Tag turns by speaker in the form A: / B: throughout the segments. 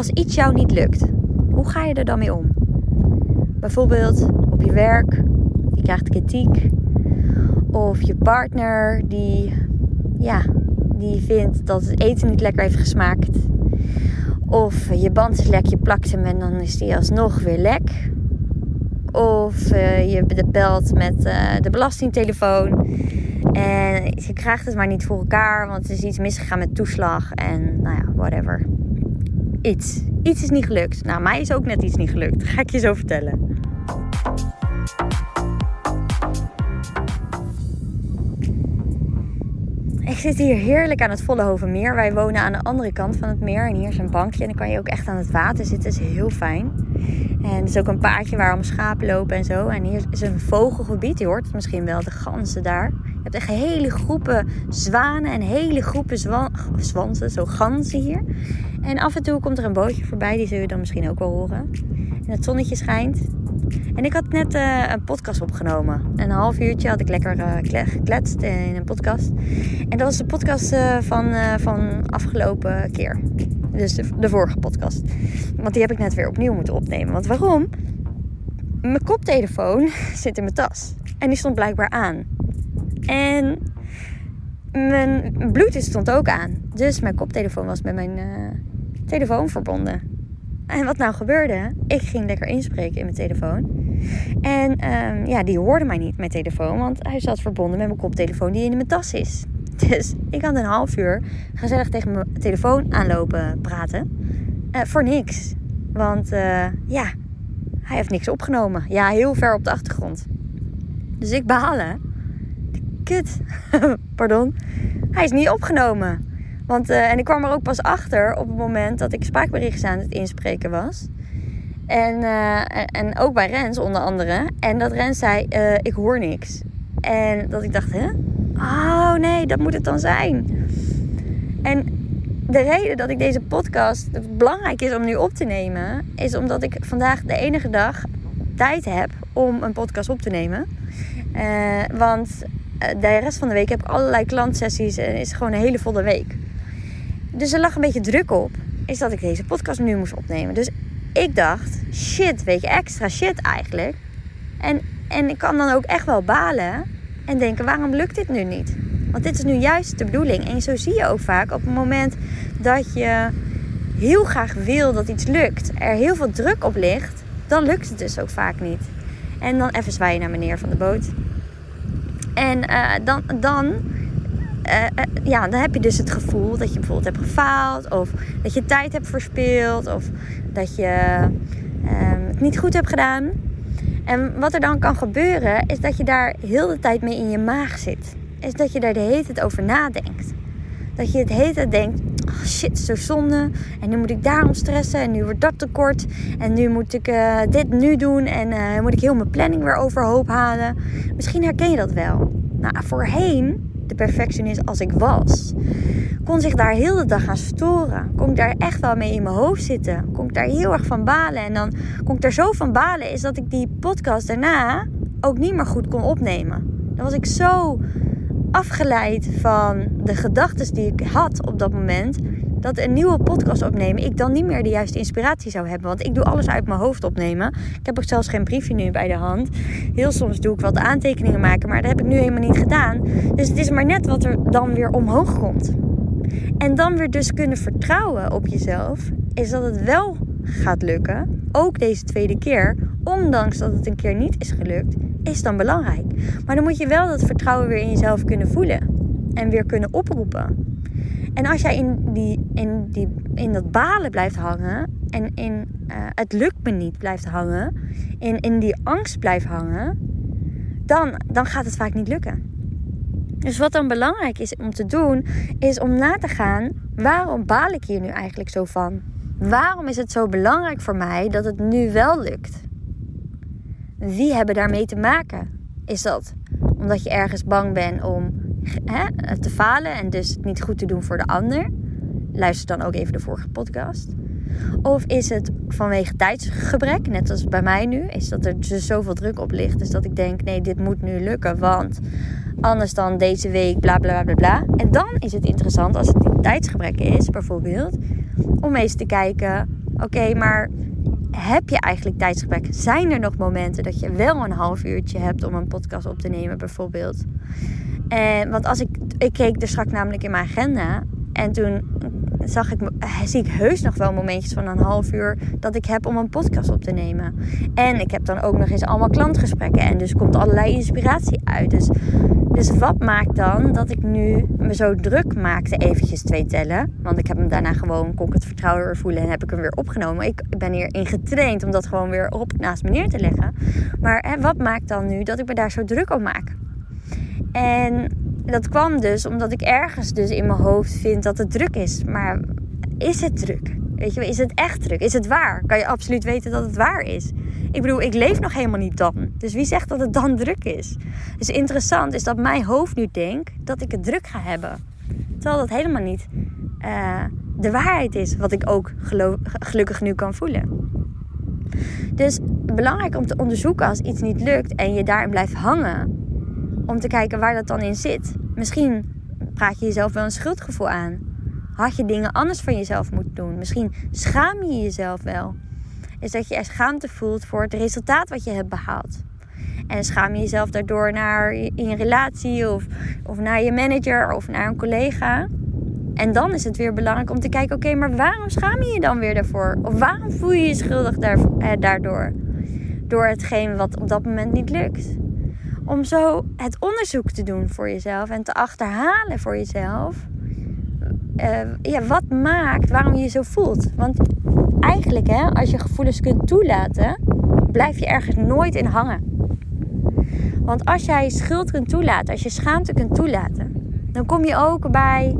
A: als iets jou niet lukt, hoe ga je er dan mee om? Bijvoorbeeld op je werk, je krijgt kritiek. Of je partner die, ja, die vindt dat het eten niet lekker heeft gesmaakt. Of je band is lek, je plakt hem en dan is die alsnog weer lek. Of uh, je belt met uh, de belastingtelefoon. En je krijgt het maar niet voor elkaar, want er is iets misgegaan met toeslag. En nou ja, whatever. Iets. Iets is niet gelukt. Nou, mij is ook net iets niet gelukt. Ga ik je zo vertellen. Ik zit hier heerlijk aan het Vollehovenmeer. Wij wonen aan de andere kant van het meer. En hier is een bankje. En dan kan je ook echt aan het water zitten. Dat is heel fijn. En er is ook een paadje waar om schapen lopen en zo. En hier is een vogelgebied. Je hoort misschien wel, de ganzen daar. Je hebt echt hele groepen zwanen en hele groepen zwan zwansen, zo ganzen hier. En af en toe komt er een bootje voorbij, die zul je dan misschien ook wel horen. En het zonnetje schijnt. En ik had net uh, een podcast opgenomen. Een half uurtje had ik lekker uh, gekletst in een podcast. En dat was de podcast uh, van, van afgelopen keer. Dus de, de, vorige podcast. Want die heb ik net weer opnieuw moeten opnemen. Want waarom? Mijn koptelefoon zit in mijn tas. En die stond blijkbaar aan. En mijn Bluetooth stond ook aan. Dus mijn koptelefoon was met mijn telefoon verbonden. En wat nou gebeurde? Ik ging lekker inspreken in mijn telefoon. En um, ja, die hoorde mij niet, mijn telefoon. Want hij zat verbonden met mijn koptelefoon die in mijn tas is. Dus ik had een half uur gezellig tegen mijn telefoon aanlopen praten. Uh, voor niks. Want uh, ja, hij heeft niks opgenomen. Ja, heel ver op de achtergrond. Dus ik behalen. Kut. Pardon. Hij is niet opgenomen. Want, uh, en ik kwam er ook pas achter op het moment dat ik spraakberichten aan het inspreken was. En, uh, en ook bij Rens onder andere. En dat Rens zei, uh, ik hoor niks. En dat ik dacht, hè? Oh nee, dat moet het dan zijn. En de reden dat ik deze podcast belangrijk is om nu op te nemen... is omdat ik vandaag de enige dag tijd heb om een podcast op te nemen. Want de rest van de week heb ik allerlei klantsessies en is gewoon een hele volle week. Dus er lag een beetje druk op. Is dat ik deze podcast nu moest opnemen. Dus ik dacht, shit, weet je, extra shit eigenlijk. En, en ik kan dan ook echt wel balen en denken, waarom lukt dit nu niet? Want dit is nu juist de bedoeling. En zo zie je ook vaak op het moment dat je heel graag wil dat iets lukt, er heel veel druk op ligt, dan lukt het dus ook vaak niet. En dan even zwaaien naar meneer van de boot. En uh, dan, dan uh, ja, dan heb je dus het gevoel dat je bijvoorbeeld hebt gefaald. Of dat je tijd hebt verspeeld. Of dat je ehm, het niet goed hebt gedaan. En wat er dan kan gebeuren is dat je daar heel de tijd mee in je maag zit. Is dat je daar de hele tijd over nadenkt. Dat je het hele tijd denkt, oh shit, zo zonde. En nu moet ik daarom stressen. En nu wordt dat tekort. En nu moet ik uh, dit nu doen. En moet ik heel mijn planning weer overhoop halen. Misschien herken je dat wel. Nou, voorheen de perfectionist als ik was. Kon zich daar heel de dag aan storen. Kon ik daar echt wel mee in mijn hoofd zitten. Kon ik daar heel erg van balen. En dan kon ik daar zo van balen is dat ik die podcast daarna ook niet meer goed kon opnemen. Dan was ik zo afgeleid van de gedachten die ik had op dat moment dat een nieuwe podcast opnemen ik dan niet meer de juiste inspiratie zou hebben. Want ik doe alles uit mijn hoofd opnemen. Ik heb ook zelfs geen briefje nu bij de hand. Heel soms doe ik wat aantekeningen maken, maar dat heb ik nu helemaal niet gedaan. Dus het is maar net wat er dan weer omhoog komt. En dan weer dus kunnen vertrouwen op jezelf, is dat het wel gaat lukken. Ook deze tweede keer, ondanks dat het een keer niet is gelukt, is dan belangrijk. Maar dan moet je wel dat vertrouwen weer in jezelf kunnen voelen en weer kunnen oproepen. En als jij in, die, in, die, in dat balen blijft hangen en in uh, het lukt me niet blijft hangen, in, in die angst blijft hangen, dan, dan gaat het vaak niet lukken. Dus wat dan belangrijk is om te doen, is om na te gaan: waarom baal ik hier nu eigenlijk zo van? Waarom is het zo belangrijk voor mij dat het nu wel lukt? Wie hebben daarmee te maken? Is dat omdat je ergens bang bent om hè, te falen en dus het niet goed te doen voor de ander. Luister dan ook even de vorige podcast. Of is het vanwege tijdsgebrek, net als bij mij nu, is dat er dus zoveel druk op ligt. Dus dat ik denk, nee, dit moet nu lukken, want anders dan deze week, bla bla bla bla. En dan is het interessant als het tijdsgebrek is, bijvoorbeeld, om eens te kijken, Oké, maar heb je eigenlijk tijdsgebrek? Zijn er nog momenten dat je wel een half uurtje hebt om een podcast op te nemen, bijvoorbeeld? En, want als ik, ik keek er straks namelijk in mijn agenda en toen zag ik, eh, zie ik heus nog wel momentjes van een half uur dat ik heb om een podcast op te nemen. En ik heb dan ook nog eens allemaal klantgesprekken en dus komt allerlei inspiratie uit. Dus, dus wat maakt dan dat ik nu me zo druk maakte, eventjes twee tellen. Want ik heb hem daarna gewoon, kon ik het vertrouwen voelen en heb ik hem weer opgenomen. Ik ben hierin getraind om dat gewoon weer op naast me neer te leggen. Maar hè, wat maakt dan nu dat ik me daar zo druk om maak? En dat kwam dus omdat ik ergens dus in mijn hoofd vind dat het druk is. Maar is het druk? Weet je, is het echt druk? Is het waar? Kan je absoluut weten dat het waar is? Ik bedoel, ik leef nog helemaal niet dan. Dus wie zegt dat het dan druk is? Dus interessant is dat mijn hoofd nu denkt dat ik het druk ga hebben. Terwijl dat helemaal niet uh, de waarheid is. Wat ik ook gelukkig nu kan voelen. Dus belangrijk om te onderzoeken als iets niet lukt en je daarin blijft hangen om te kijken waar dat dan in zit. Misschien praat je jezelf wel een schuldgevoel aan. Had je dingen anders van jezelf moeten doen? Misschien schaam je jezelf wel. Is dat je er schaamte voelt voor het resultaat wat je hebt behaald. En schaam je jezelf daardoor naar in je relatie of, of naar je manager of naar een collega. En dan is het weer belangrijk om te kijken: oké, maar waarom schaam je je dan weer daarvoor? Of waarom voel je je schuldig eh, daardoor? Door hetgeen wat op dat moment niet lukt om zo het onderzoek te doen voor jezelf en te achterhalen voor jezelf. Uh, ja, wat maakt waarom je je zo voelt? Want eigenlijk, hè, als je gevoelens kunt toelaten, blijf je ergens nooit in hangen. Want als jij schuld kunt toelaten, als je schaamte kunt toelaten, dan kom je ook bij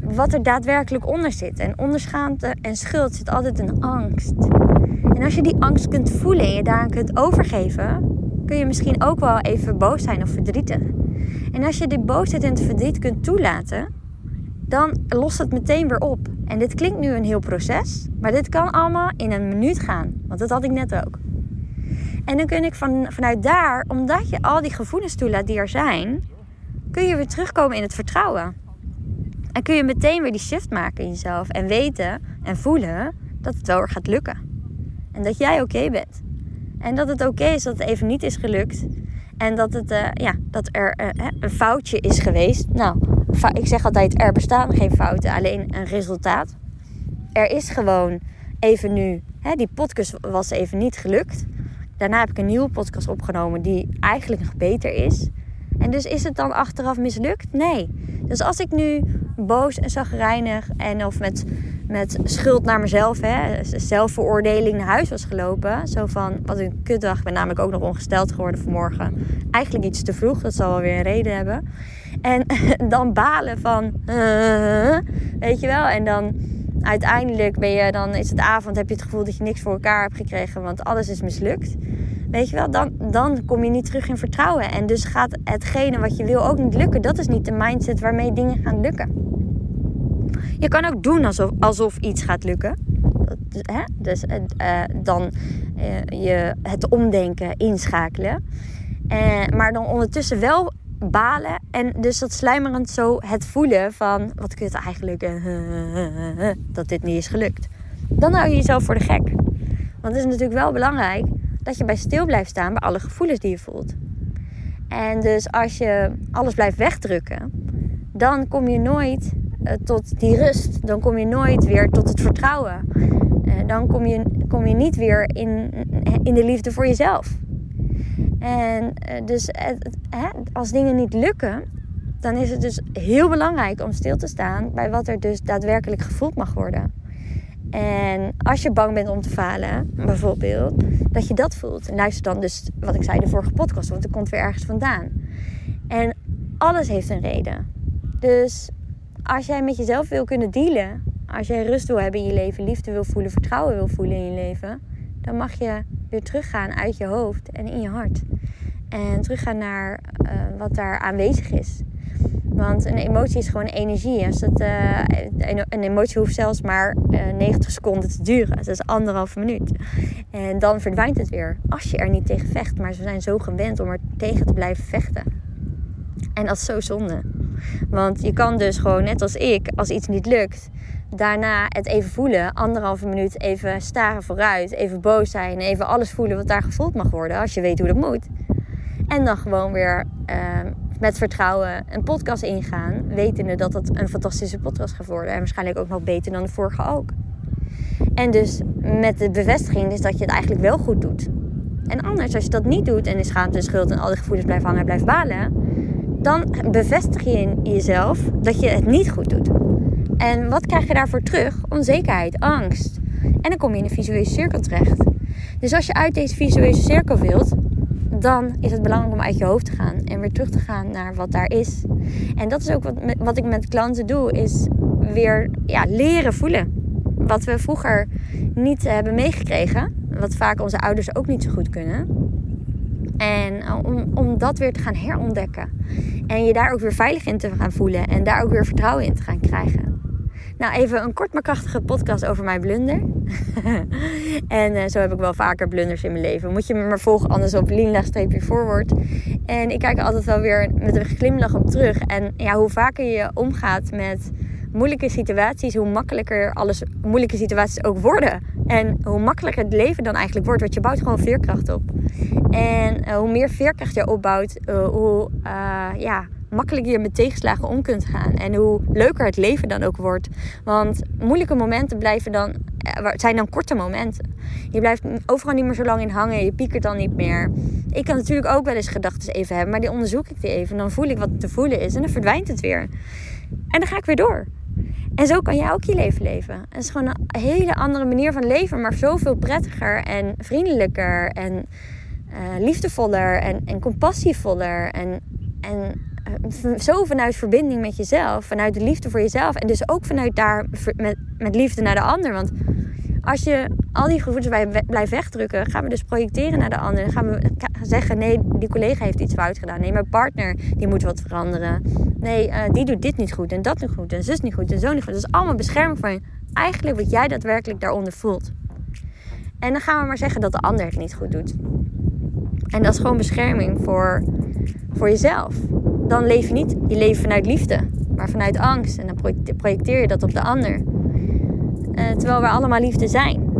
A: wat er daadwerkelijk onder zit. En onder schaamte en schuld zit altijd een angst. En als je die angst kunt voelen en je daaraan kunt overgeven, kun je misschien ook wel even boos zijn of verdrietig. En als je die boosheid en het verdriet kunt toelaten, dan lost het meteen weer op. En dit klinkt nu een heel proces, maar dit kan allemaal in een minuut gaan. Want dat had ik net ook. En dan kun ik van, vanuit daar, omdat je al die gevoelens toelaat die er zijn, kun je weer terugkomen in het vertrouwen. En kun je meteen weer die shift maken in jezelf en weten en voelen dat het wel weer gaat lukken. En dat jij oké bent. En dat het oké is dat het even niet is gelukt. En dat, het, uh, ja, dat er uh, een foutje is geweest. Nou, ik zeg altijd: er bestaan geen fouten, alleen een resultaat. Er is gewoon even nu, hè, die podcast was even niet gelukt. Daarna heb ik een nieuwe podcast opgenomen die eigenlijk nog beter is. En dus is het dan achteraf mislukt? Nee. Dus als ik nu boos en zagrijnig en of met met schuld naar mezelf, hè, zelfveroordeling naar huis was gelopen. Zo van, wat een kutdag. Ben namelijk ook nog ongesteld geworden vanmorgen. Eigenlijk iets te vroeg, dat zal wel weer een reden hebben. En dan balen van, weet je wel. En dan uiteindelijk ben je, dan is het avond, heb je het gevoel dat je niks voor elkaar hebt gekregen, want alles is mislukt. Weet je wel, dan, dan kom je niet terug in vertrouwen. En dus gaat hetgene wat je wil ook niet lukken. Dat is niet de mindset waarmee dingen gaan lukken. Je kan ook doen alsof, alsof iets gaat lukken. Hè? Dus uh, dan uh, je het omdenken inschakelen. Maar dan ondertussen wel balen. En dus dat sluimerend zo het voelen van... Wat kun je het eigenlijk... dat dit niet is gelukt. Dan hou je jezelf voor de gek. Want het is natuurlijk wel belangrijk... dat je bij stil blijft staan bij alle gevoelens die je voelt. En dus als je alles blijft wegdrukken... dan kom je nooit eh, tot die rust. Dan kom je nooit weer tot het vertrouwen. Uh, dan kom je, kom je niet weer in, in de liefde voor jezelf. En uh, dus als dingen niet lukken, dan is het dus heel belangrijk om stil te staan bij wat er dus daadwerkelijk gevoeld mag worden. En als je bang bent om te falen, bijvoorbeeld, dat je dat voelt. En luister dan dus wat ik zei de vorige podcast, want het komt weer ergens vandaan. En alles heeft een reden. Dus als jij met jezelf wil kunnen dealen, als jij rust wil hebben in je leven, liefde wil voelen, vertrouwen wil voelen in je leven, dan mag je weer teruggaan uit je hoofd en in je hart. En teruggaan naar uh, wat daar aanwezig is. Want een emotie is gewoon energie. Als het, uh, een emotie hoeft zelfs maar uh, eh, 90 seconden te duren. Dat is anderhalve minuut. En dan verdwijnt het weer. Als je er niet tegen vecht. Maar ze zijn zo gewend om er tegen te blijven vechten. En dat is zo zonde. Want je kan dus gewoon, net als ik, als iets niet lukt, daarna het even voelen. Anderhalve minuut even staren vooruit. Even boos zijn. Even alles voelen wat daar gevoeld mag worden. Als je weet hoe dat moet. En dan gewoon weer ehm, met vertrouwen een podcast ingaan. Wetende dat het een fantastische podcast gaat worden. En waarschijnlijk ook nog beter dan de vorige ook. En dus met de bevestiging is dat je het eigenlijk wel goed doet. En anders, als je dat niet doet en in schaamte en schuld en al die gevoelens blijft hangen en blijft balen, dan bevestig je in jezelf dat je het niet goed doet. En wat krijg je daarvoor terug? Onzekerheid, angst. En dan kom je in een visuele cirkel terecht. Dus als je uit deze visuele cirkel wilt, dan is het belangrijk om uit je hoofd te gaan en weer terug te gaan naar wat daar is. En dat is ook wat, wat ik met klanten doe, is weer ja, leren voelen. Wat we vroeger niet hebben meegekregen, wat vaak onze ouders ook niet zo goed kunnen. En eh, om, dat weer te gaan herontdekken. En je daar ook weer veilig in te gaan voelen. En daar ook weer vertrouwen in te gaan krijgen. Nou, even een kort maar krachtige podcast over mijn blunder. en uh, zo heb ik wel vaker blunders in mijn leven. Moet je me maar volgen, anders op forward. En ik kijk er altijd wel weer met een glimlach op terug. En ja, hoe vaker je omgaat met moeilijke situaties, hoe makkelijker alles moeilijke situaties ook worden. En hoe makkelijker het leven dan eigenlijk wordt, want je bouwt gewoon veerkracht op. En uh, hoe meer veerkracht je opbouwt, uh, hoe uh, ja, makkelijker je met tegenslagen om kunt gaan. En hoe leuker het leven dan ook wordt. Want moeilijke momenten blijven dan, zijn dan korte momenten. Je blijft overal niet meer zo lang in hangen. Je piekert dan niet meer. Ik kan natuurlijk ook wel eens gedachten even hebben. Maar die onderzoek ik die even. En dan voel ik wat te voelen is. En dan verdwijnt het weer. En dan ga ik weer door. En zo kan jij ook je leven leven. Het is gewoon een hele andere manier van leven, maar zoveel prettiger en vriendelijker en uh, liefdevoller en, en compassievoller. En, en uh, zo vanuit verbinding met jezelf, vanuit de liefde voor jezelf. En dus ook vanuit daar met, met liefde naar de ander. Want als je al die gevoelens blijft wegdrukken, gaan we dus projecteren naar de ander. Dan gaan we zeggen: nee, die collega heeft iets fout gedaan. Nee, mijn partner die moet wat veranderen. Nee, uh, die doet dit niet goed en dat niet goed en zus niet goed en zo niet goed. Dat is allemaal bescherming van eigenlijk wat jij daadwerkelijk daaronder voelt. En dan gaan we maar zeggen dat de ander het niet goed doet. En dat is gewoon bescherming voor, voor jezelf. Dan leef je niet je leven vanuit liefde, maar vanuit angst. En dan projecteer je dat op de ander. Uh, terwijl we allemaal liefde zijn.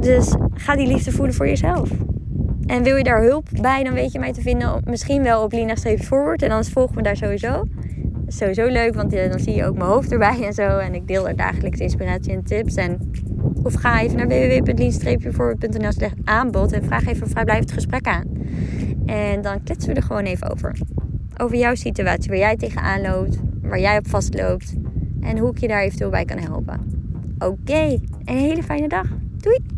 A: Dus ga die liefde voelen voor jezelf. En wil je daar hulp bij, dan weet je mij te vinden. Misschien wel op Lina Forward. En anders volg me daar sowieso. Is sowieso leuk, want eh, dan zie je ook mijn hoofd erbij en zo. En ik deel er dagelijks inspiratie en tips. En, of ga even naar www.lien-forward.nl slash aanbod. En vraag even een vrijblijvend gesprek aan. En dan kletsen we er gewoon even over. Over jouw situatie, waar jij tegenaan loopt. Waar jij op vastloopt. En hoe ik je daar eventueel bij kan helpen. Oké, een hele fijne dag. Doei!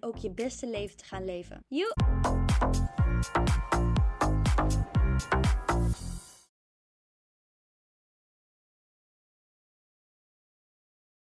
A: ook je beste leven te gaan leven.